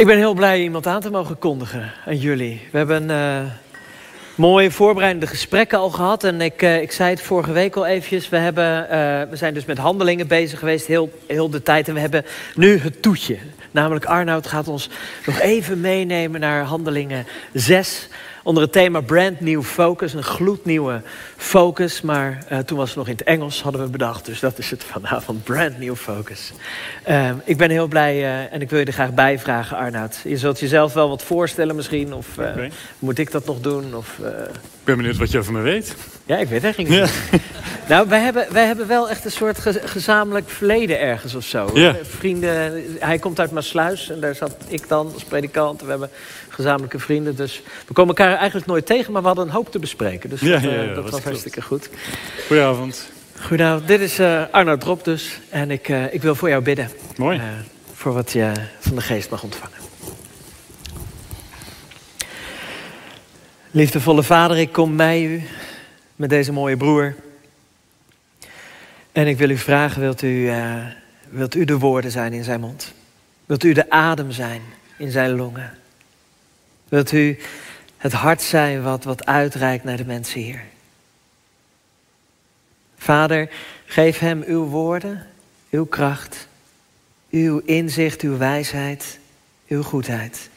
Ik ben heel blij iemand aan te mogen kondigen aan jullie. We hebben uh, mooie voorbereidende gesprekken al gehad. En ik, uh, ik zei het vorige week al eventjes. We, hebben, uh, we zijn dus met handelingen bezig geweest heel, heel de tijd. En we hebben nu het toetje. Namelijk Arnoud gaat ons nog even meenemen naar handelingen 6 onder het thema Brand New Focus. Een gloednieuwe focus. Maar uh, toen was het nog in het Engels, hadden we bedacht. Dus dat is het vanavond, Brand New Focus. Uh, ik ben heel blij uh, en ik wil je er graag bij vragen, Arnoud. Je zult jezelf wel wat voorstellen misschien. Of okay. moet ik dat nog doen? Of, ik ben benieuwd wat je over me weet. Ja, ik weet eigenlijk niet. Ja. nou, wij hebben, wij hebben wel echt een soort ge gezamenlijk verleden ergens of zo. Vrienden, hij komt uit Maasluis en daar zat ik dan als predikant. We hebben gezamenlijke vrienden. Dus we komen elkaar eigenlijk nooit tegen, maar we hadden een hoop te bespreken. Dus ja, dat, ja, ja, dat was hartstikke goed. Goedenavond. Goedenavond, dit is uh, Arnoud Drop dus. En ik, uh, ik wil voor jou bidden. Mooi. Uh, voor wat je van de geest mag ontvangen. Liefdevolle vader, ik kom bij u met deze mooie broer. En ik wil u vragen, wilt u, wilt u de woorden zijn in zijn mond? Wilt u de adem zijn in zijn longen? Wilt u het hart zijn wat, wat uitreikt naar de mensen hier? Vader, geef hem uw woorden, uw kracht, uw inzicht, uw wijsheid, uw goedheid.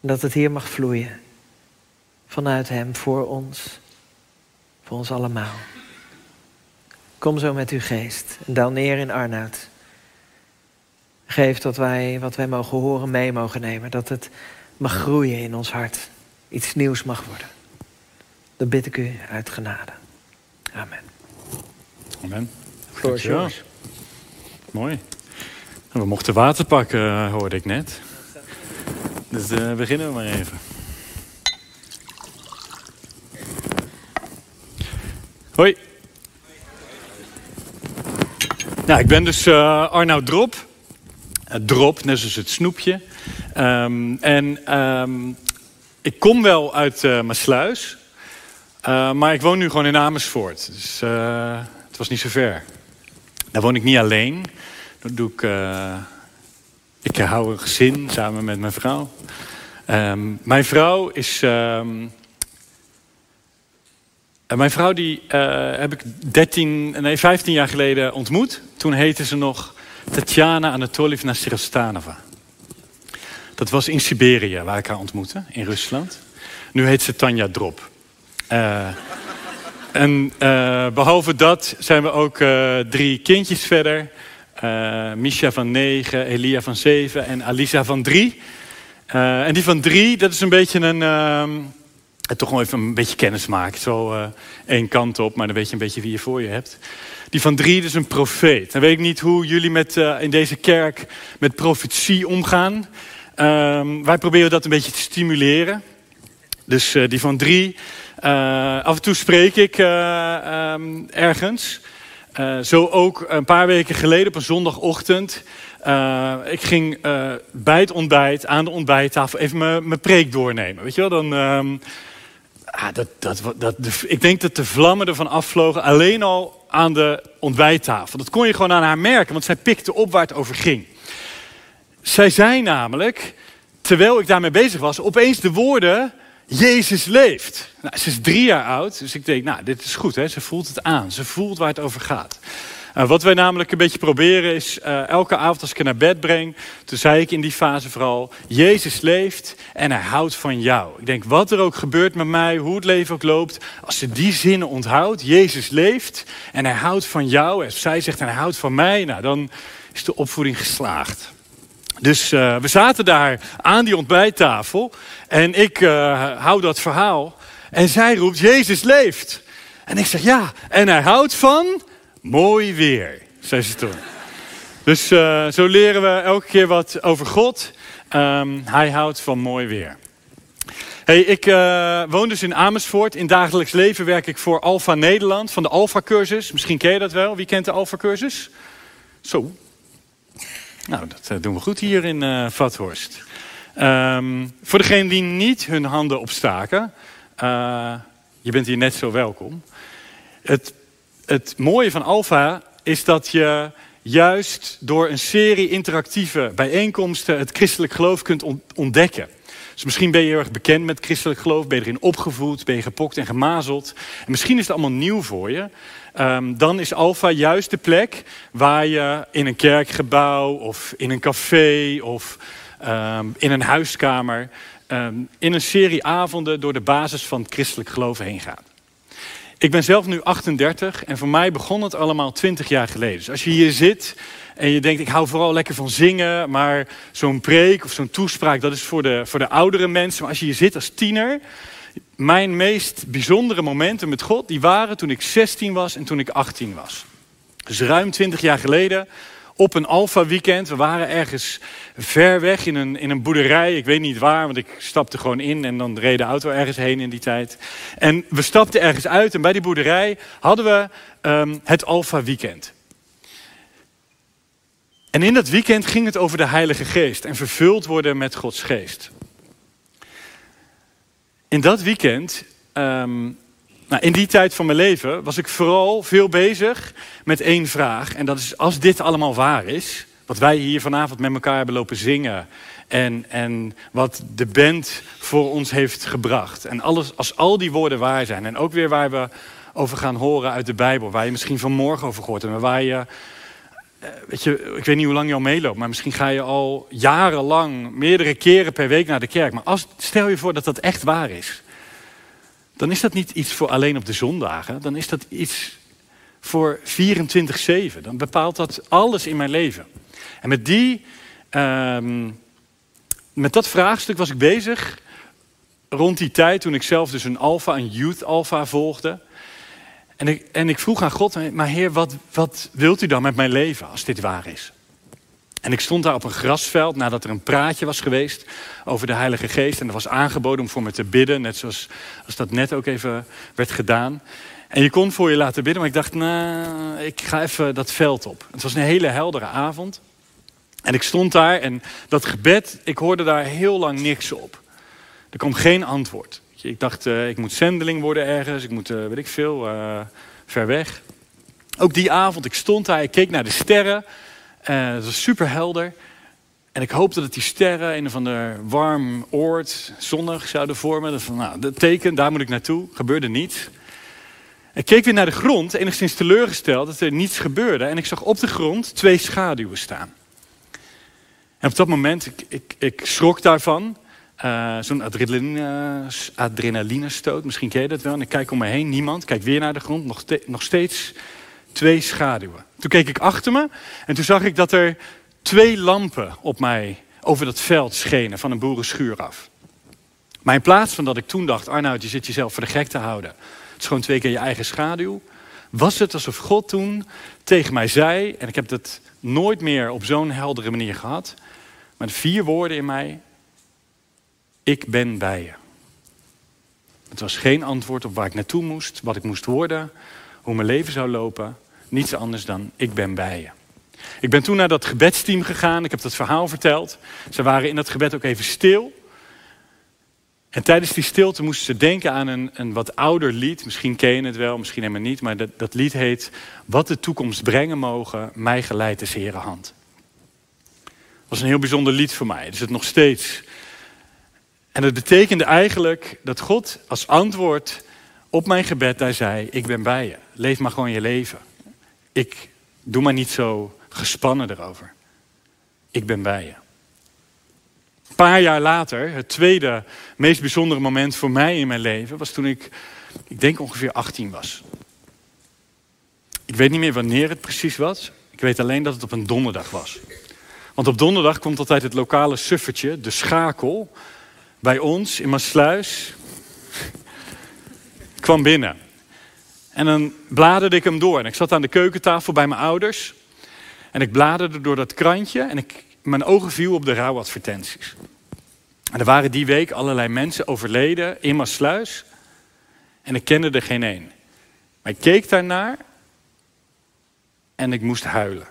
Dat het hier mag vloeien vanuit hem voor ons, voor ons allemaal. Kom zo met uw geest en daal neer in Arnoud. Geef dat wij wat wij mogen horen mee mogen nemen. Dat het mag groeien in ons hart. Iets nieuws mag worden. Dat bid ik u uit genade. Amen. Amen. Floor is yours. Mooi. We mochten water pakken, hoorde ik net. Dus uh, beginnen we maar even. Hoi. Nou, ik ben dus uh, Arnoud Drop. Uh, drop, net zoals het snoepje. Um, en um, ik kom wel uit uh, Maasluis. Uh, maar ik woon nu gewoon in Amersfoort. Dus uh, het was niet zo ver. Daar woon ik niet alleen. Dat doe ik... ik hou een gezin samen met mijn vrouw. Um, mijn vrouw is... mijn vrouw die heb ik 13, nee, 15 jaar geleden ontmoet. Toen heette ze nog Tatjana Anatolievna Sirostanova. Dat was in Siberië waar ik haar ontmoette, in Rusland. Nu heet ze Tanja Drop. Uh, en uh, behalve dat zijn we ook uh, drie kindjes verder. Misha van negen, Elia van zeven en Alisa van drie. en die van drie, dat is een beetje een... ehm, toch gewoon even een beetje kennis maken. Zo één kant op, maar dan weet je een beetje wie je voor je hebt. Die van drie, is een profeet. Dan weet ik niet hoe jullie met, in deze kerk met profetie omgaan. Um, wij proberen dat een beetje te stimuleren. Dus die van drie. Uh, af en toe spreek ik uh, um, ergens. zo ook een paar weken geleden op een zondagochtend. ik ging bij het ontbijt, aan de ontbijttafel, even mijn preek doornemen. Weet je wel, dan... Um, ah, dat, dat, dat, ik denk dat de vlammen ervan afvlogen alleen al aan de ontbijttafel. Dat kon je gewoon aan haar merken, want zij pikte op waar het over ging. Zij zei namelijk, terwijl ik daarmee bezig was, opeens de woorden: Jezus leeft. Nou, ze is drie jaar oud, dus ik denk, nou, dit is goed, hè? ze voelt het aan. Ze voelt waar het over gaat. Uh, wat wij namelijk een beetje proberen is, uh, elke avond als ik haar naar bed breng, toen zei ik in die fase vooral, Jezus leeft en hij houdt van jou. Ik denk, wat er ook gebeurt met mij, hoe het leven ook loopt, als ze die zinnen onthoudt, Jezus leeft en hij houdt van jou, en zij zegt en hij houdt van mij, nou dan is de opvoeding geslaagd. Dus uh, we zaten daar aan die ontbijttafel en ik uh, hou dat verhaal. En zij roept, Jezus leeft. En ik zeg, ja, en hij houdt van mooi weer, zei ze toen. Dus uh, zo leren we elke keer wat over God. Um, hij houdt van mooi weer. Hey, ik woon dus in Amersfoort. In dagelijks leven werk ik voor Alfa Nederland van de Alfa cursus. Misschien ken je dat wel. Wie kent de Alfa cursus? Zo, nou, dat uh, doen we goed hier in uh, Vathorst. Um, voor degenen die niet hun handen opstaken, uh, je bent hier net zo welkom. Het, het mooie van Alfa is dat je juist door een serie interactieve bijeenkomsten het christelijk geloof kunt ontdekken. Dus misschien ben je heel erg bekend met christelijk geloof, ben je erin opgevoed, ben je gepokt en gemazeld. En misschien is het allemaal nieuw voor je. Ehm, dan is Alpha juist de plek waar je in een kerkgebouw of in een café of ehm, in een huiskamer ehm, in een serie avonden door de basis van het christelijk geloof heen gaat. Ik ben zelf nu 38 en voor mij begon het allemaal 20 jaar geleden. Dus als je hier zit en je denkt, ik hou vooral lekker van zingen, maar zo'n preek of zo'n toespraak, dat is voor de, voor de oudere mensen. Maar als je hier zit als tiener, mijn meest bijzondere momenten met God, die waren toen ik 16 was en toen ik 18 was. Dus ruim 20 jaar geleden op een Alpha weekend. We waren ergens ver weg in een, in een boerderij. Ik weet niet waar, want ik stapte gewoon in en dan reed de auto ergens heen in die tijd. En we stapten ergens uit en bij die boerderij hadden we um, het Alpha weekend. En in dat weekend ging het over de Heilige Geest en vervuld worden met Gods Geest. In dat weekend um, nou, in die tijd van mijn leven was ik vooral veel bezig met één vraag. En dat is, als dit allemaal waar is, wat wij hier vanavond met elkaar hebben lopen zingen. En, en wat de band voor ons heeft gebracht. En alles, als al die woorden waar zijn. En ook weer waar we over gaan horen uit de Bijbel. Waar je misschien vanmorgen over gehoord hebt. waar je, weet je, ik weet niet hoe lang je al meeloopt. Maar misschien ga je al jarenlang, meerdere keren per week naar de kerk. Maar als, stel je voor dat dat echt waar is dan is dat niet iets voor alleen op de zondagen. Dan is dat iets voor 24-7. Dan bepaalt dat alles in mijn leven. En met, die, uh, met dat vraagstuk was ik bezig rond die tijd toen ik zelf dus een alfa, een youth alpha volgde. En ik, en ik vroeg aan God, maar Heer, wat, wat wilt u dan met mijn leven als dit waar is? En ik stond daar op een grasveld nadat er een praatje was geweest over de Heilige Geest. En er was aangeboden om voor me te bidden, net zoals als dat net ook even werd gedaan. En je kon voor je laten bidden, maar ik dacht, nou, ik ga even dat veld op. Het was een hele heldere avond. En ik stond daar en dat gebed, ik hoorde daar heel lang niks op. Er kwam geen antwoord. Ik dacht, uh, ik moet zendeling worden ergens, ik moet, uh, weet ik veel, uh, ver weg. Ook die avond, ik stond daar, ik keek naar de sterren. Het was super helder. En ik hoopte dat die sterren een of ander warm oord, zonnig zouden vormen. Dat van, nou, dat teken, daar moet ik naartoe. Gebeurde niets. Ik keek weer naar de grond, enigszins teleurgesteld dat er niets gebeurde. En ik zag op de grond twee schaduwen staan. En op dat moment, ik, ik, ik schrok daarvan. Uh, Zo'n adrenaline, adrenalinestoot, misschien ken je dat wel. En ik kijk om me heen, niemand. Kijk weer naar de grond, nog, nog steeds twee schaduwen. Toen keek ik achter me en toen zag ik dat er twee lampen op mij over dat veld schenen van een boerenschuur af. Maar in plaats van dat ik toen dacht, Arnoud, je zit jezelf voor de gek te houden. Het is gewoon twee keer je eigen schaduw. Was het alsof God toen tegen mij zei, en ik heb dat nooit meer op zo'n heldere manier gehad, maar de vier woorden in mij, ik ben bij je. Het was geen antwoord op waar ik naartoe moest, wat ik moest worden, hoe mijn leven zou lopen. Niets anders dan ik ben bij je. Ik ben toen naar dat gebedsteam gegaan. Ik heb dat verhaal verteld. Ze waren in dat gebed ook even stil. En tijdens die stilte moesten ze denken aan een, een wat ouder lied. Misschien ken je het wel, misschien helemaal niet. Maar dat, dat lied heet... Wat de toekomst brengen mogen, mij geleid is Heere hand. Dat was een heel bijzonder lied voor mij. Is het nog steeds. En dat betekende eigenlijk dat God als antwoord op mijn gebed daar zei: Ik ben bij je. Leef maar gewoon je leven. Ik doe maar niet zo gespannen erover. Ik ben bij je. Een paar jaar later, het tweede meest bijzondere moment voor mij in mijn leven, was toen ik, ik denk ongeveer 18 was. Ik weet niet meer wanneer het precies was. Ik weet alleen dat het op een donderdag was. Want op donderdag komt altijd het lokale suffertje, de schakel, bij ons in Maasluis kwam binnen. En dan bladerde ik hem door. En ik zat aan de keukentafel bij mijn ouders. En ik bladerde door dat krantje en ik, mijn ogen viel op de rouwadvertenties. En er waren die week allerlei mensen overleden in Maasluis. En ik kende er geen één. Maar ik keek daarnaar en ik moest huilen.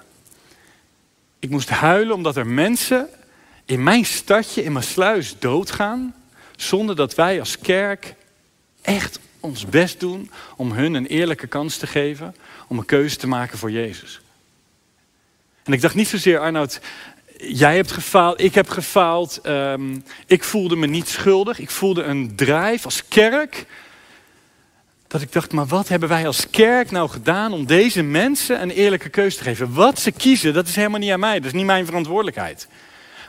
Ik moest huilen omdat er mensen in mijn stadje, in Maasluis, doodgaan. Zonder dat wij als kerk echt ons best doen om hun een eerlijke kans te geven om een keuze te maken voor Jezus. En ik dacht niet zozeer, Arnoud, jij hebt gefaald, ik heb gefaald. Ehm, ik voelde me niet schuldig. Ik voelde een drijf als kerk. Dat ik dacht, maar wat hebben wij als kerk nou gedaan om deze mensen een eerlijke keuze te geven? Wat ze kiezen, dat is helemaal niet aan mij. Dat is niet mijn verantwoordelijkheid.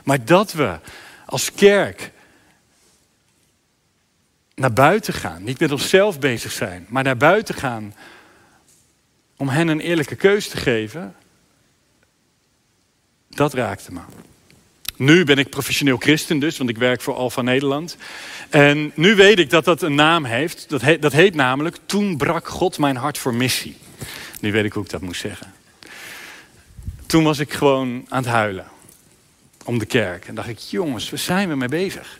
Maar dat we als kerk naar buiten gaan, niet met onszelf bezig zijn, maar naar buiten gaan om hen een eerlijke keuze te geven, dat raakte me. Nu ben ik professioneel christen dus, want ik werk voor Alfa Nederland. En nu weet ik dat dat een naam heeft. Dat heet, dat heet namelijk, toen brak God mijn hart voor missie. Nu weet ik hoe ik dat moest zeggen. Toen was ik gewoon aan het huilen om de kerk. En dacht ik, jongens, waar zijn we mee bezig?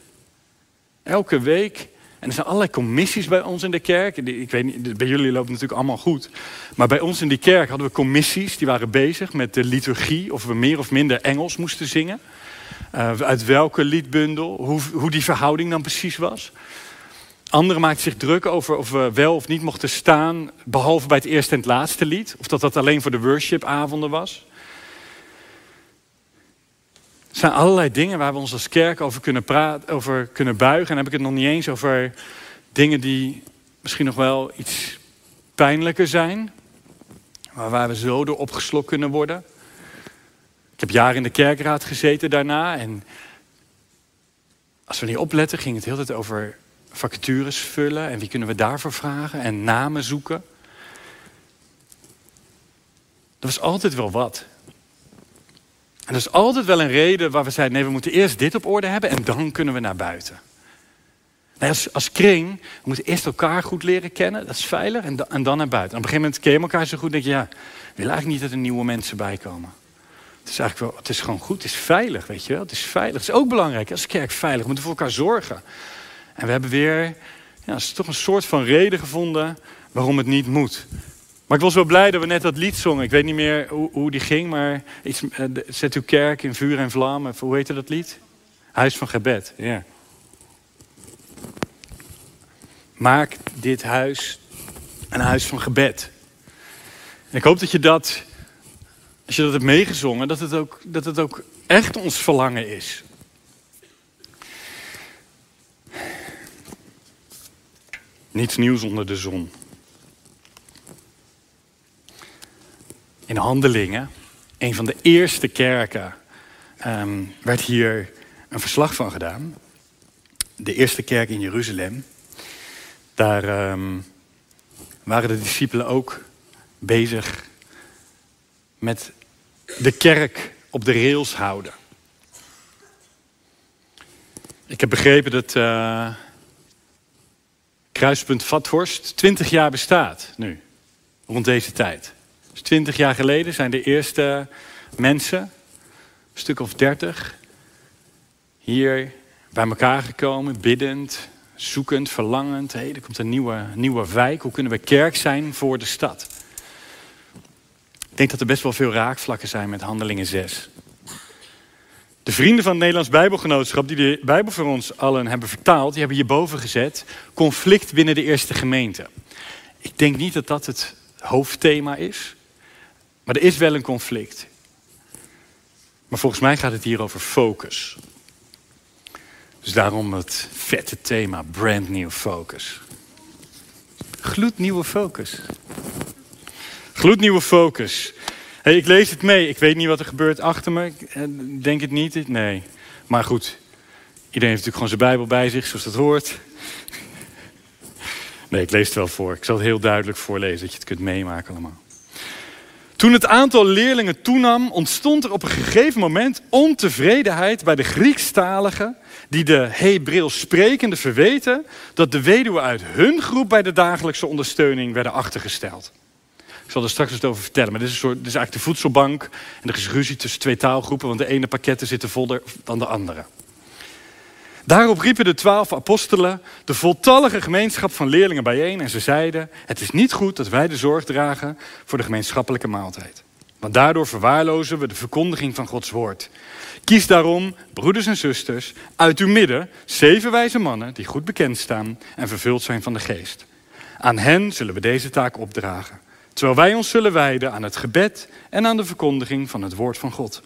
Elke week. En er zijn allerlei commissies bij ons in de kerk. Ik weet niet, bij jullie loopt natuurlijk allemaal goed. Maar bij ons in die kerk hadden we commissies die waren bezig met de liturgie. Of we meer of minder Engels moesten zingen. Uh, uit welke liedbundel, hoe, hoe die verhouding dan precies was. Anderen maakten zich druk over of we wel of niet mochten staan, behalve bij het eerste en het laatste lied. Of dat dat alleen voor de worshipavonden was. Er zijn allerlei dingen waar we ons als kerk over kunnen, praten, over kunnen buigen. En dan heb ik het nog niet eens over dingen die misschien nog wel iets pijnlijker zijn. Maar waar we zo door opgeslokt kunnen worden. Ik heb jaren in de kerkraad gezeten daarna. En als we niet opletten, ging het heel tijd over vacatures vullen. En wie kunnen we daarvoor vragen? En namen zoeken. Er was altijd wel wat. En dat is altijd wel een reden waar we zeiden: nee, we moeten eerst dit op orde hebben en dan kunnen we naar buiten. Nee, als, als kring, we moeten eerst elkaar goed leren kennen, dat is veilig, en, dan naar buiten. En op een gegeven moment ken je elkaar zo goed, denk je: ja, we willen eigenlijk niet dat er nieuwe mensen bij komen. Het is eigenlijk wel, het is gewoon goed, het is veilig, weet je wel. Het is veilig. Het is ook belangrijk als kerk veilig. We moeten voor elkaar zorgen. En we hebben weer, ja, is toch een soort van reden gevonden waarom het niet moet. Maar ik was wel blij dat we net dat lied zongen. Ik weet niet meer hoe, hoe die ging, maar iets, uh, zet uw kerk in vuur en vlam. Hoe heette dat lied? Huis van gebed, ja. Maak dit huis een huis van gebed. En ik hoop dat je dat, als je dat hebt meegezongen, dat het ook, dat het ook echt ons verlangen is. Niets nieuws onder de zon. In Handelingen, een van de eerste kerken, um, werd hier een verslag van gedaan. De eerste kerk in Jeruzalem. Daar um, waren de discipelen ook bezig met de kerk op de rails houden. Ik heb begrepen dat uh, kruispunt Vathorst 20 jaar bestaat nu, rond deze tijd. Dus twintig jaar geleden zijn de eerste mensen, een stuk of dertig, hier bij elkaar gekomen, biddend, zoekend, verlangend. Hey, er komt een nieuwe, nieuwe wijk. Hoe kunnen we kerk zijn voor de stad? Ik denk dat er best wel veel raakvlakken zijn met Handelingen 6. De vrienden van het Nederlands Bijbelgenootschap, die de Bijbel voor ons allen hebben vertaald, die hebben hierboven gezet: conflict binnen de eerste gemeente. Ik denk niet dat dat het hoofdthema is. Maar er is wel een conflict. Maar volgens mij gaat het hier over focus. Dus daarom het vette thema, brand new focus. Gloednieuwe focus. Gloednieuwe focus. Hey, ik lees het mee. Ik weet niet wat er gebeurt achter me. Eh, denk het niet. Nee. Maar goed, iedereen heeft natuurlijk gewoon zijn Bijbel bij zich, zoals dat hoort. Nee, ik lees het wel voor. Ik zal het heel duidelijk voorlezen, dat je het kunt meemaken allemaal. Toen het aantal leerlingen toenam, ontstond er op een gegeven moment ontevredenheid bij de Griekstaligen, die de Hebreeuws sprekende verweten dat de weduwen uit hun groep bij de dagelijkse ondersteuning werden achtergesteld. Ik zal er straks eens over vertellen, maar dit is, dit is eigenlijk de voedselbank en er is ruzie tussen twee taalgroepen, want de ene pakketten zitten voller dan de andere. Daarop riepen de twaalf apostelen de voltallige gemeenschap van leerlingen bijeen en ze zeiden: Het is niet goed dat wij de zorg dragen voor de gemeenschappelijke maaltijd. Want daardoor verwaarlozen we de verkondiging van Gods woord. Kies daarom, broeders en zusters, uit uw midden zeven wijze mannen die goed bekend staan en vervuld zijn van de geest. Aan hen zullen we deze taak opdragen. terwijl wij ons zullen wijden aan het gebed en aan de verkondiging van het woord van God.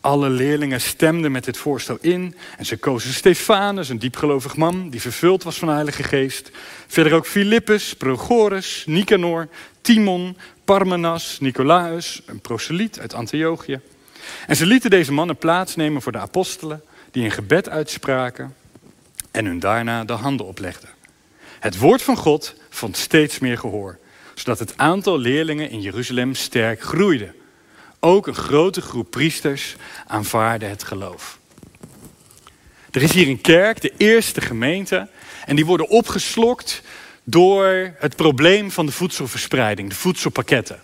Alle leerlingen stemden met dit voorstel in en ze kozen Stefanus, een diepgelovig man die vervuld was van de Heilige Geest. Verder ook Filippus, Prochorus, Nicanor, Timon, Parmenas, Nicolaus, een proseliet uit Antiochië. En ze lieten deze mannen plaatsnemen voor de apostelen, die een gebed uitspraken en hun daarna de handen oplegden. Het woord van God vond steeds meer gehoor, zodat het aantal leerlingen in Jeruzalem sterk groeide. Ook een grote groep priesters aanvaarde het geloof. Er is hier een kerk, de eerste gemeente, en die worden opgeslokt door het probleem van de voedselverspreiding, de voedselpakketten.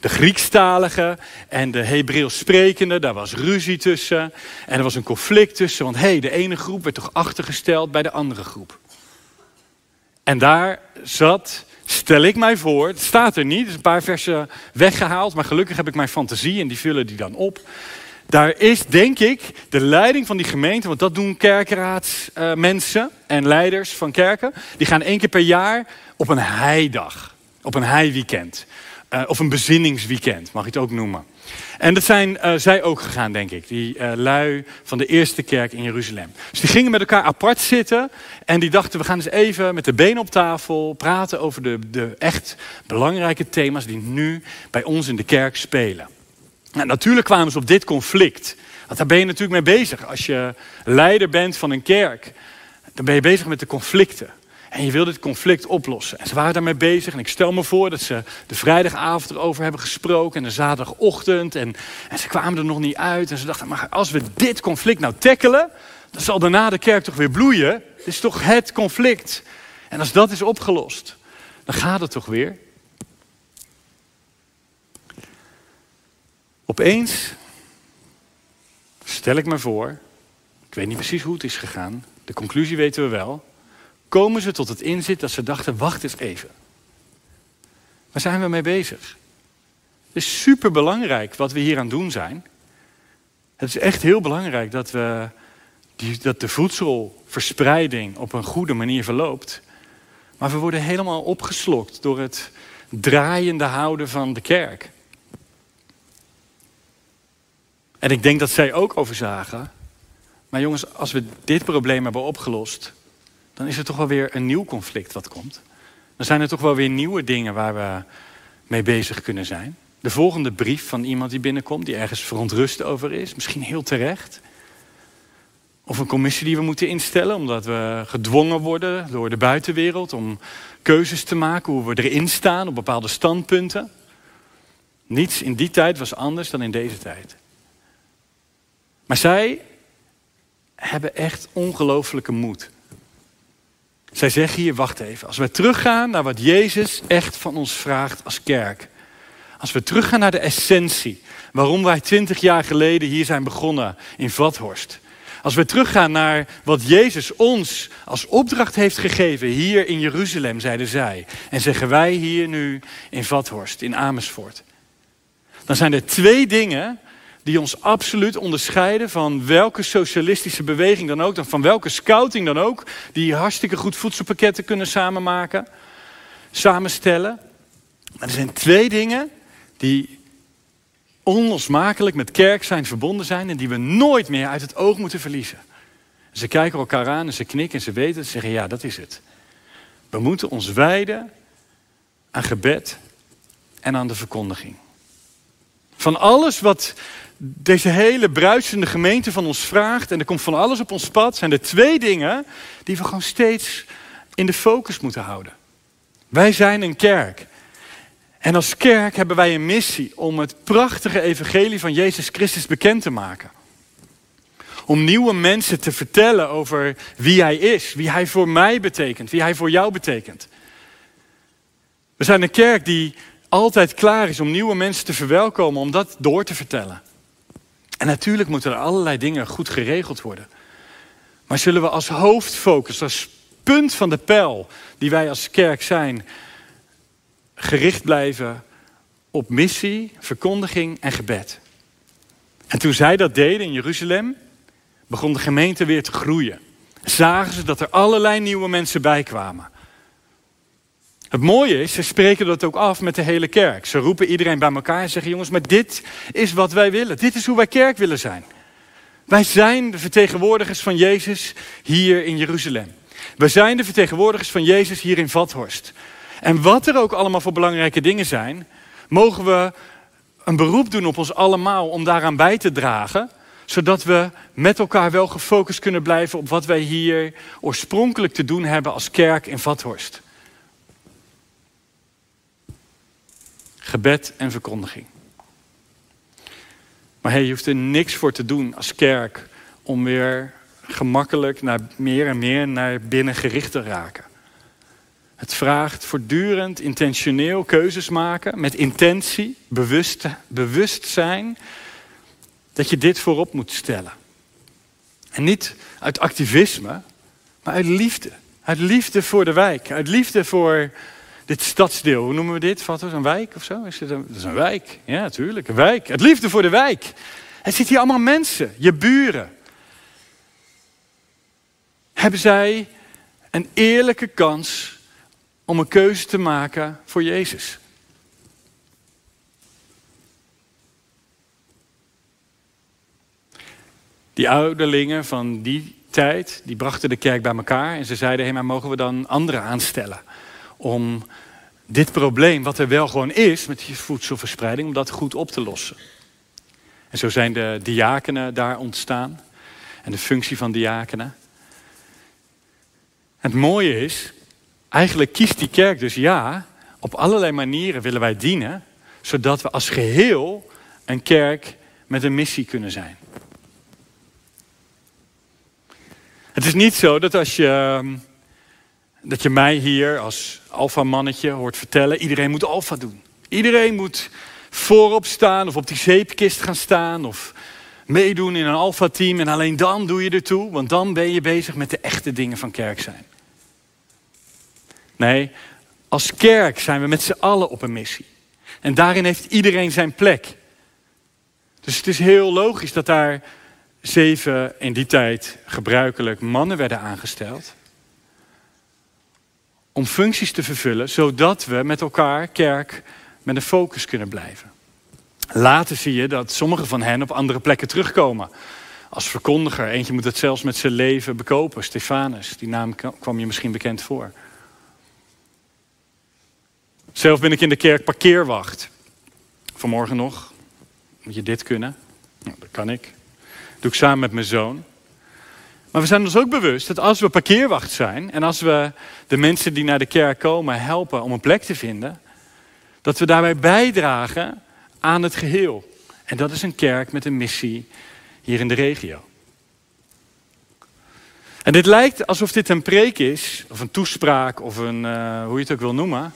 De Griekstalige en de Hebreeuws sprekende, daar was ruzie tussen. En er was een conflict tussen, want hey, de ene groep werd toch achtergesteld bij de andere groep. En daar zat, stel ik mij voor, het staat er niet, is een paar versen weggehaald, maar gelukkig heb ik mijn fantasie en die vullen die dan op. Daar is, denk ik, de leiding van die gemeente, want dat doen kerkraadsmensen uh, en leiders van kerken. Die gaan één keer per jaar op een heidag, op een heiweekend. Uh, of een bezinningsweekend, mag je het ook noemen. En dat zijn uh, zij ook gegaan, denk ik. Die uh, lui van de eerste kerk in Jeruzalem. Dus die gingen met elkaar apart zitten. En die dachten, we gaan eens even met de benen op tafel praten over de, de echt belangrijke thema's die nu bij ons in de kerk spelen. Nou, natuurlijk kwamen ze op dit conflict. Want daar ben je natuurlijk mee bezig. Als je leider bent van een kerk, dan ben je bezig met de conflicten. En je wil dit conflict oplossen. En ze waren daarmee bezig. En ik stel me voor dat ze de vrijdagavond erover hebben gesproken. En de zaterdagochtend. En, en ze kwamen er nog niet uit. En ze dachten, maar als we dit conflict nou tackelen. Dan zal daarna de kerk toch weer bloeien. Dit is toch het conflict. En als dat is opgelost. Dan gaat het toch weer. Opeens stel ik me voor. Ik weet niet precies hoe het is gegaan. De conclusie weten we wel komen ze tot het inzicht dat ze dachten: wacht eens even. Waar zijn we mee bezig? Het is super belangrijk wat we hier aan doen zijn. Het is echt heel belangrijk dat, we, dat de voedselverspreiding op een goede manier verloopt. Maar we worden helemaal opgeslokt door het draaiende houden van de kerk. En ik denk dat zij ook overzagen. Maar jongens, als we dit probleem hebben opgelost, dan is er toch wel weer een nieuw conflict wat komt. Dan zijn er toch wel weer nieuwe dingen waar we mee bezig kunnen zijn. De volgende brief van iemand die binnenkomt, die ergens verontrust over is, misschien heel terecht. Of een commissie die we moeten instellen, omdat we gedwongen worden door de buitenwereld om keuzes te maken, hoe we erin staan op bepaalde standpunten. Niets in die tijd was anders dan in deze tijd. Maar zij hebben echt ongelooflijke moed. Zij zeggen hier, wacht even, als we teruggaan naar wat Jezus echt van ons vraagt als kerk. Als we teruggaan naar de essentie, waarom wij twintig jaar geleden hier zijn begonnen in Vathorst. Als we teruggaan naar wat Jezus ons als opdracht heeft gegeven hier in Jeruzalem, zeiden zij. En zeggen wij hier nu in Vathorst, in Amersfoort. Dan zijn er twee dingen die ons absoluut onderscheiden van welke socialistische beweging dan ook, van welke scouting dan ook, die hartstikke goed voedselpakketten kunnen samenmaken, samenstellen. Maar er zijn twee dingen die onlosmakelijk met kerk zijn verbonden zijn en die we nooit meer uit het oog moeten verliezen. Ze kijken elkaar aan en ze knikken en ze weten, ze zeggen ja, dat is het. We moeten ons wijden aan gebed en aan de verkondiging. Van alles wat deze hele bruisende gemeente van ons vraagt en er komt van alles op ons pad, zijn er twee dingen die we gewoon steeds in de focus moeten houden. Wij zijn een kerk. En als kerk hebben wij een missie om het prachtige evangelie van Jezus Christus bekend te maken. Om nieuwe mensen te vertellen over wie Hij is, wie Hij voor mij betekent, wie Hij voor jou betekent. We zijn een kerk die altijd klaar is om nieuwe mensen te verwelkomen, om dat door te vertellen. En natuurlijk moeten er allerlei dingen goed geregeld worden. Maar zullen we als hoofdfocus, als punt van de pijl die wij als kerk zijn, gericht blijven op missie, verkondiging en gebed? En toen zij dat deden in Jeruzalem, begon de gemeente weer te groeien. Zagen ze dat er allerlei nieuwe mensen bij kwamen. Het mooie is, ze spreken dat ook af met de hele kerk. Ze roepen iedereen bij elkaar en zeggen: jongens, maar dit is wat wij willen. Dit is hoe wij kerk willen zijn. Wij zijn de vertegenwoordigers van Jezus hier in Jeruzalem. We zijn de vertegenwoordigers van Jezus hier in Vathorst. En wat er ook allemaal voor belangrijke dingen zijn, mogen we een beroep doen op ons allemaal om daaraan bij te dragen, zodat we met elkaar wel gefocust kunnen blijven op wat wij hier oorspronkelijk te doen hebben als kerk in Vathorst. Gebed en verkondiging. Maar hey, je hoeft er niks voor te doen als kerk om weer gemakkelijk naar meer en meer naar binnen gericht te raken. Het vraagt voortdurend intentioneel keuzes maken met intentie, bewust, bewustzijn dat je dit voorop moet stellen. En niet uit activisme, maar uit liefde. Uit liefde voor de wijk, uit liefde voor dit stadsdeel. Hoe noemen we dit? Wat een wijk of zo? Is het een, dat is een wijk. Ja, natuurlijk, een wijk. Het liefde voor de wijk. Er zitten hier allemaal mensen, je buren. Hebben zij een eerlijke kans om een keuze te maken voor Jezus. Die ouderlingen van die tijd, die brachten de kerk bij elkaar en ze zeiden, hé, maar mogen we dan anderen aanstellen om dit probleem, wat er wel gewoon is met die voedselverspreiding, om dat goed op te lossen. En zo zijn de diakenen daar ontstaan en de functie van diakenen. Het mooie is, Eigenlijk kiest die kerk dus ja, op allerlei manieren willen wij dienen, zodat we als geheel een kerk met een missie kunnen zijn. Het is niet zo dat als je, dat je mij hier als alfa-mannetje hoort vertellen, iedereen moet alfa doen. Iedereen moet voorop staan of op die zeepkist gaan staan of meedoen in een alfa-team en alleen dan doe je ertoe, want dan ben je bezig met de echte dingen van kerk zijn. Nee, als kerk zijn we met z'n allen op een missie. En daarin heeft iedereen zijn plek. Dus het is heel logisch dat daar zeven in die tijd gebruikelijk mannen werden aangesteld. Om functies te vervullen, zodat we met elkaar kerk met een focus kunnen blijven. Later zie je dat sommige van hen op andere plekken terugkomen. Als verkondiger, eentje moet het zelfs met zijn leven bekopen, Stefanus, die naam kwam je misschien bekend voor. Zelf ben ik in de kerk parkeerwacht. Vanmorgen nog. Moet je dit kunnen? Nou, dat kan ik. Dat doe ik samen met mijn zoon. Maar we zijn ons ook bewust dat als we parkeerwacht zijn en als we de mensen die naar de kerk komen helpen om een plek te vinden, dat we daarbij bijdragen aan het geheel. En dat is een kerk met een missie hier in de regio. En dit lijkt alsof dit een preek is, of een toespraak, of een, uh, hoe je het ook wil noemen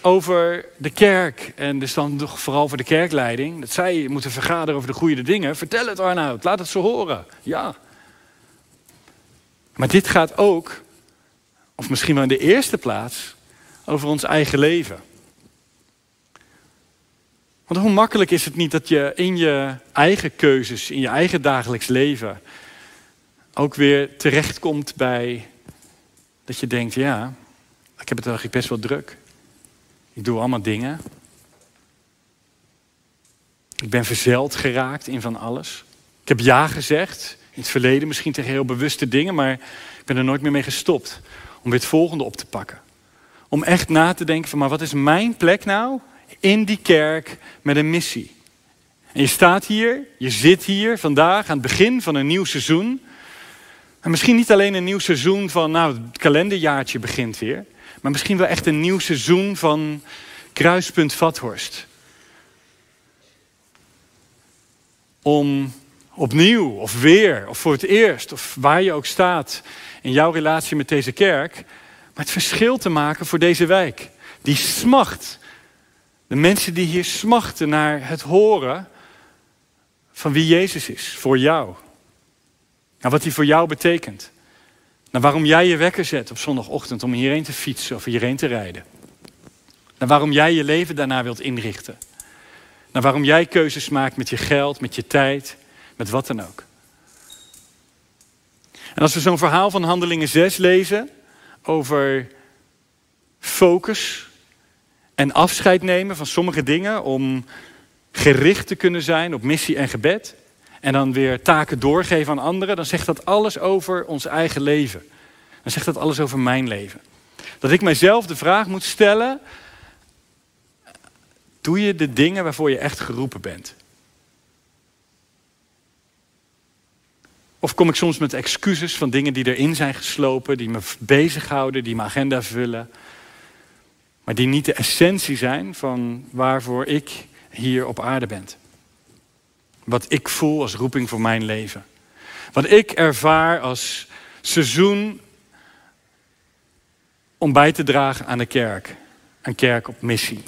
over de kerk. En dus dan toch vooral voor de kerkleiding. Dat zij moeten vergaderen over de goede dingen. Vertel het Arnoud, laat het zo horen. Ja. Maar dit gaat ook, of misschien wel in de eerste plaats, over ons eigen leven. Want hoe makkelijk is het niet dat je in je eigen keuzes, in je eigen dagelijks leven, ook weer terechtkomt bij dat je denkt, ja, ik heb het eigenlijk best wel druk. Ik doe allemaal dingen. Ik ben verzeld geraakt in van alles. Ik heb ja gezegd. In het verleden misschien tegen heel bewuste dingen, maar ik ben er nooit meer mee gestopt. Om weer het volgende op te pakken. Om echt na te denken van, maar wat is mijn plek nou in die kerk met een missie? En je staat hier, je zit hier vandaag aan het begin van een nieuw seizoen. En misschien niet alleen een nieuw seizoen van, nou, het kalenderjaartje begint weer. Maar misschien wel echt een nieuw seizoen van Kruispunt Vathorst. Om opnieuw of weer of voor het eerst of waar je ook staat in jouw relatie met deze kerk, maar het verschil te maken voor deze wijk. Die smacht. De mensen die hier smachten naar het horen van wie Jezus is voor jou. En wat hij voor jou betekent. Naar waarom jij je wekker zet op zondagochtend om hierheen te fietsen of hierheen te rijden. Naar waarom jij je leven daarna wilt inrichten. Naar waarom jij keuzes maakt met je geld, met je tijd, met wat dan ook. En als we zo'n verhaal van Handelingen 6 lezen over focus en afscheid nemen van sommige dingen om gericht te kunnen zijn op missie en gebed en dan weer taken doorgeven aan anderen, dan zegt dat alles over ons eigen leven. Dan zegt dat alles over mijn leven. Dat ik mijzelf de vraag moet stellen: doe je de dingen waarvoor je echt geroepen bent? Of kom ik soms met excuses van dingen die erin zijn geslopen, die me bezighouden, die mijn agenda vullen, maar die niet de essentie zijn van waarvoor ik hier op aarde ben? Wat ik voel als roeping voor mijn leven. Wat ik ervaar als seizoen om bij te dragen aan de kerk. Een kerk op missie.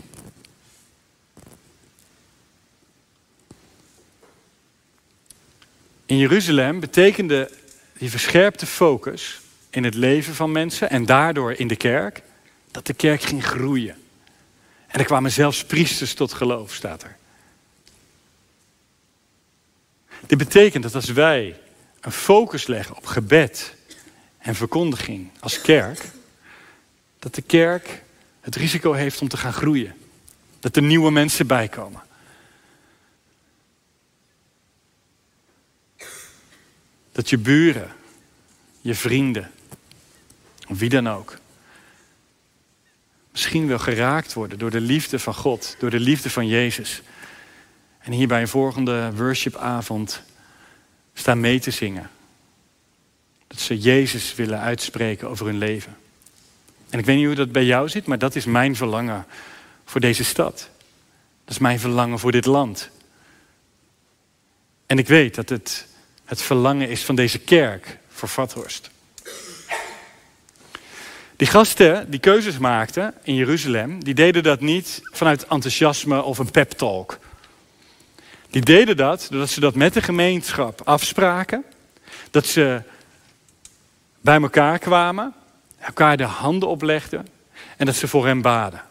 In Jeruzalem betekende die verscherpte focus in het leven van mensen en daardoor in de kerk, dat de kerk ging groeien. En er kwamen zelfs priesters tot geloof, staat er. Dit betekent dat als wij een focus leggen op gebed en verkondiging als kerk, dat de kerk het risico heeft om te gaan groeien. Dat er nieuwe mensen bijkomen. Dat je buren, je vrienden, wie dan ook, misschien wel geraakt worden door de liefde van God, door de liefde van Jezus. En hier bij een volgende worshipavond staan mee te zingen. Dat ze Jezus willen uitspreken over hun leven. En ik weet niet hoe dat bij jou zit, maar dat is mijn verlangen voor deze stad. Dat is mijn verlangen voor dit land. En ik weet dat het het verlangen is van deze kerk voor Vathorst. Die gasten die keuzes maakten in Jeruzalem, die deden dat niet vanuit enthousiasme of een pep talk. Die deden dat doordat ze dat met de gemeenschap afspraken. Dat ze bij elkaar kwamen, elkaar de handen oplegden en dat ze voor hem baden.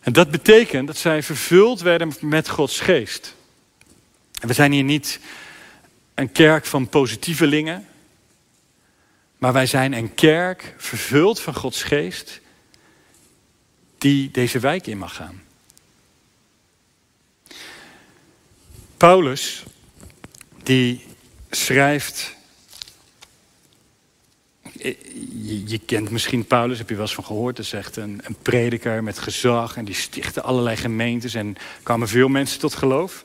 En dat betekent dat zij vervuld werden met Gods geest. We zijn hier niet een kerk van positievelingen, maar wij zijn een kerk vervuld van Gods geest die deze wijk in mag gaan. Paulus, die schrijft. Je, je, kent misschien Paulus, heb je wel eens van gehoord. Dat is echt een, een prediker met gezag. En die stichtte allerlei gemeentes. En kwamen veel mensen tot geloof.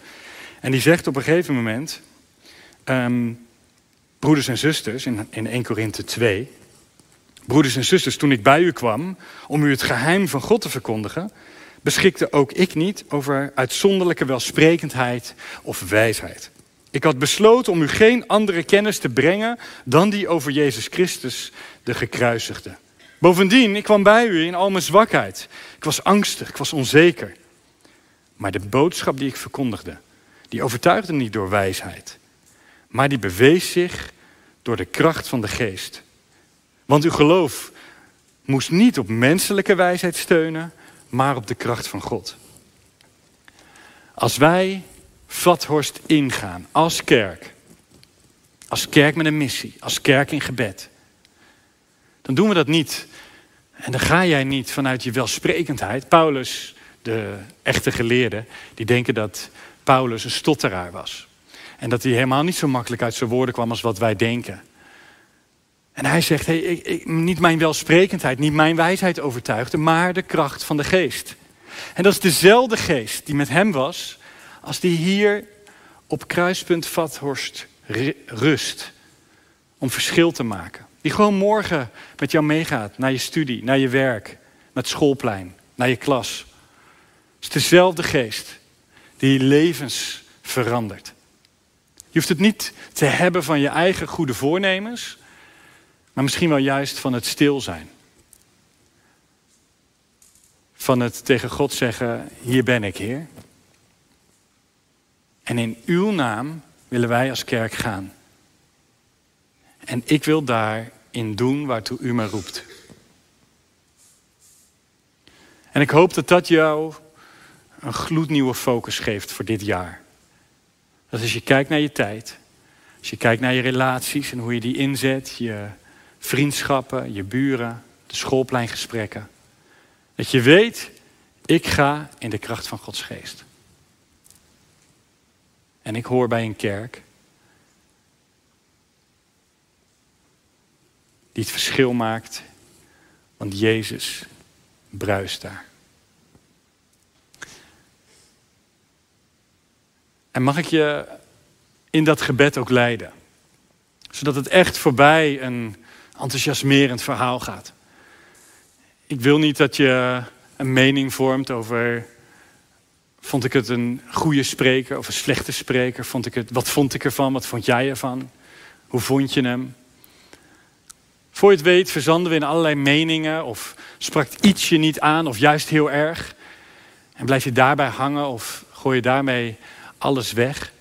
En die zegt op een gegeven moment. Um, broeders en zusters, in, in 1 Korinthe 2. Broeders en zusters, toen ik bij u kwam om u het geheim van God te verkondigen beschikte ook ik niet over uitzonderlijke welsprekendheid of wijsheid. Ik had besloten om u geen andere kennis te brengen dan die over Jezus Christus, de gekruisigde. Bovendien, ik kwam bij u in al mijn zwakheid. Ik was angstig, ik was onzeker. Maar de boodschap die ik verkondigde, die overtuigde niet door wijsheid, maar die bewees zich door de kracht van de geest. Want uw geloof moest niet op menselijke wijsheid steunen, maar op de kracht van God. Als wij Vathorst ingaan als kerk, als kerk met een missie, als kerk in gebed, dan doen we dat niet. En dan ga jij niet vanuit je welsprekendheid. Paulus, de echte geleerde, die denken dat Paulus een stotteraar was. En dat hij helemaal niet zo makkelijk uit zijn woorden kwam als wat wij denken. En hij zegt, hey, ik, niet mijn welsprekendheid, niet mijn wijsheid overtuigde, maar de kracht van de geest. En dat is dezelfde geest die met hem was, als die hier op kruispunt Vathorst rust. Om verschil te maken. Die gewoon morgen met jou meegaat naar je studie, naar je werk, naar het schoolplein, naar je klas. Het is dezelfde geest die levens verandert. Je hoeft het niet te hebben van je eigen goede voornemens, maar misschien wel juist van het stil zijn. Van het tegen God zeggen, hier ben ik, Heer. En in uw naam willen wij als kerk gaan. En ik wil daarin doen waartoe u me roept. En ik hoop dat dat jou een gloednieuwe focus geeft voor dit jaar. Dat als je kijkt naar je tijd, als je kijkt naar je relaties en hoe je die inzet, je vriendschappen, je buren, de schoolpleingesprekken. Dat je weet, ik ga in de kracht van Gods geest. En ik hoor bij een kerk die het verschil maakt, want Jezus bruist daar. En mag ik je in dat gebed ook leiden? Zodat het echt voorbij een enthousiasmerend verhaal gaat. Ik wil niet dat je een mening vormt over. Vond ik het een goede spreker of een slechte spreker? Vond ik het, wat vond ik ervan? Wat vond jij ervan? Hoe vond je hem? Voor je het weet verzanden we in allerlei meningen of sprak iets je niet aan of juist heel erg. En blijf je daarbij hangen of gooi je daarmee alles weg.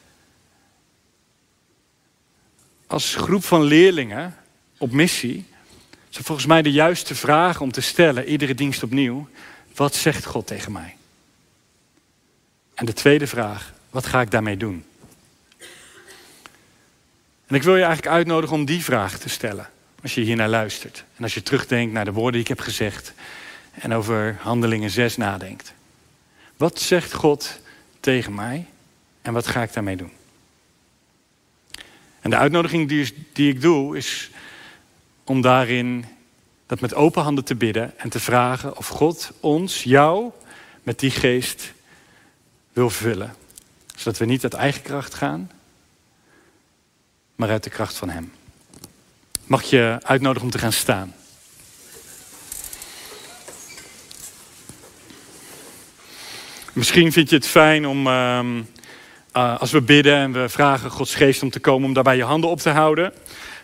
Als groep van leerlingen op missie is volgens mij de juiste vraag om te stellen, iedere dienst opnieuw. Wat zegt God tegen mij? En de tweede vraag, wat ga ik daarmee doen? En ik wil je eigenlijk uitnodigen om die vraag te stellen. Als je hier naar luistert. En als je terugdenkt naar de woorden die ik heb gezegd. En over handelingen 6 nadenkt. Wat zegt God tegen mij? En wat ga ik daarmee doen? En de uitnodiging die, ik doe is om daarin dat met open handen te bidden en te vragen of God ons, jou, met die geest wil vullen. Zodat we niet uit eigen kracht gaan, maar uit de kracht van Hem. Mag je uitnodigen om te gaan staan? Misschien vind je het fijn om, ehm, eh, als we bidden en we vragen Gods geest om te komen, om daarbij je handen op te houden.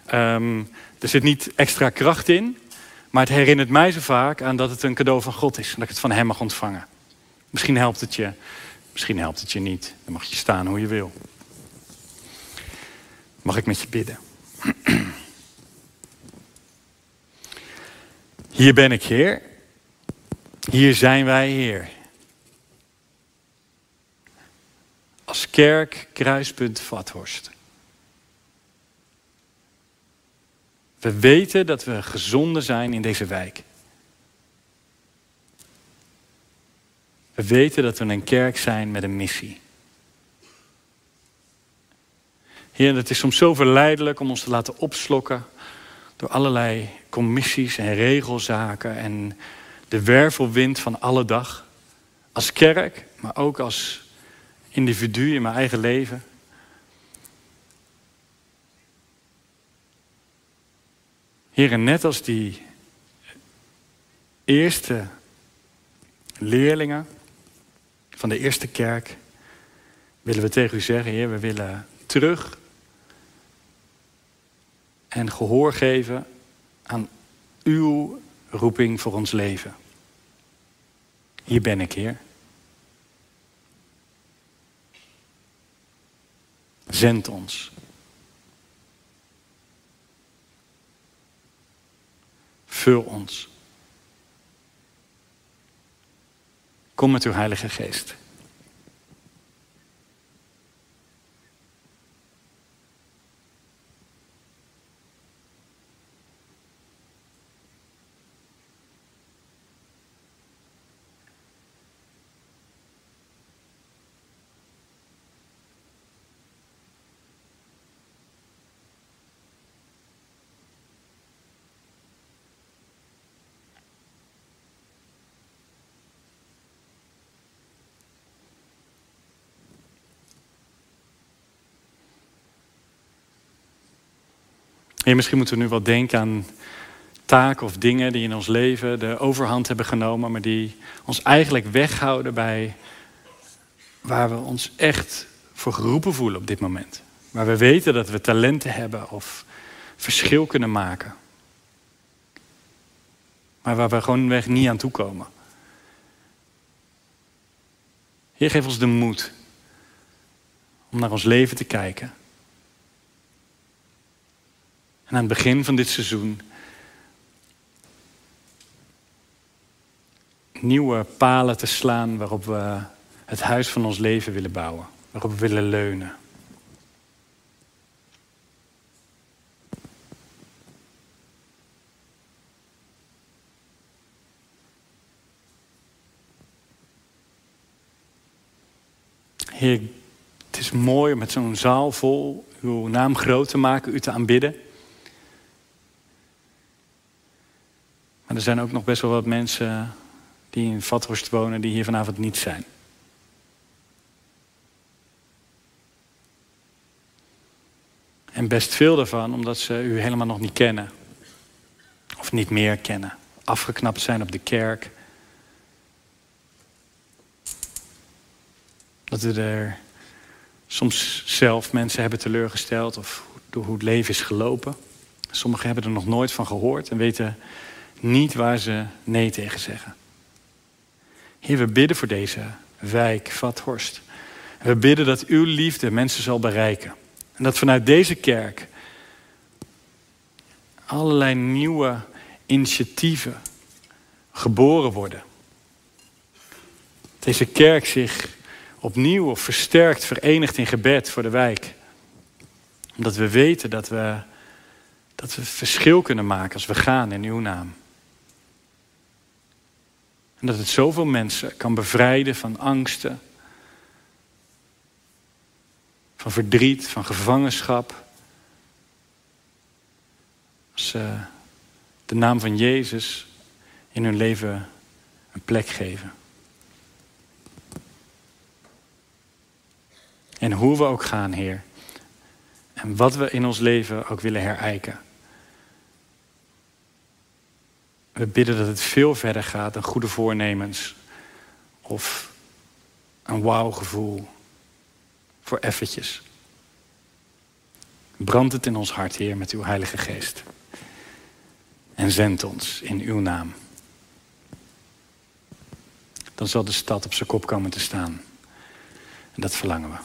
Ehm, er zit niet extra kracht in, maar het herinnert mij zo vaak aan dat het een cadeau van God is. En dat ik het van Hem mag ontvangen. Misschien helpt het je, misschien helpt het je niet. Dan mag je staan hoe je wil. Mag ik met je bidden? Hier ben ik, Heer. Hier zijn wij, Heer. Als kerk, kruispunt, Vathorst. We weten dat we gezonden zijn in deze wijk. We weten dat we een kerk zijn met een missie. Heer, het is soms zo verleidelijk om ons te laten opslokken door allerlei commissies en regelzaken en de wervelwind van alle dag. Als kerk, maar ook als individu in mijn eigen leven. Heren, net als die eerste leerlingen van de eerste kerk, willen we tegen u zeggen, Heer, we willen terug en gehoor geven aan uw roeping voor ons leven. Hier ben ik, Heer. Zend ons. Vul ons. Kom met uw Heilige Geest. Misschien moeten we nu wel denken aan taken of dingen die in ons leven de overhand hebben genomen, maar die ons eigenlijk weghouden bij waar we ons echt voor geroepen voelen op dit moment. Waar we weten dat we talenten hebben of verschil kunnen maken. Maar waar we gewoon weg niet aan toe komen. Heer, geef ons de moed om naar ons leven te kijken en aan het begin van dit seizoen nieuwe palen te slaan waarop we het huis van ons leven willen bouwen, waarop we willen leunen. Heer, het is mooi om met zo'n zaal vol uw naam groot te maken, u te aanbidden. Maar er zijn ook nog best wel wat mensen die in Vathorst wonen die hier vanavond niet zijn. En best veel daarvan omdat ze u helemaal nog niet kennen. Of niet meer kennen. Afgeknapt zijn op de kerk. Dat we er soms zelf mensen hebben teleurgesteld of door hoe het leven is gelopen. Sommigen hebben er nog nooit van gehoord en weten niet waar ze nee tegen zeggen. Heer, we bidden voor deze wijk, Vathorst. We bidden dat uw liefde mensen zal bereiken. En dat vanuit deze kerk allerlei nieuwe initiatieven geboren worden. Deze kerk zich opnieuw of versterkt verenigt in gebed voor de wijk. Omdat we weten dat we, dat we verschil kunnen maken als we gaan in uw naam. En dat het zoveel mensen kan bevrijden van angsten, van verdriet, van gevangenschap. Als ze de naam van Jezus in hun leven een plek geven. En hoe we ook gaan, Heer. En wat we in ons leven ook willen herijken. We bidden dat het veel verder gaat dan goede voornemens of een wauw-gevoel voor effetjes. Brand het in ons hart, Heer, met uw Heilige Geest. En zend ons in uw naam. Dan zal de stad op zijn kop komen te staan. En dat verlangen we.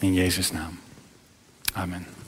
In Jezus' naam. Amen.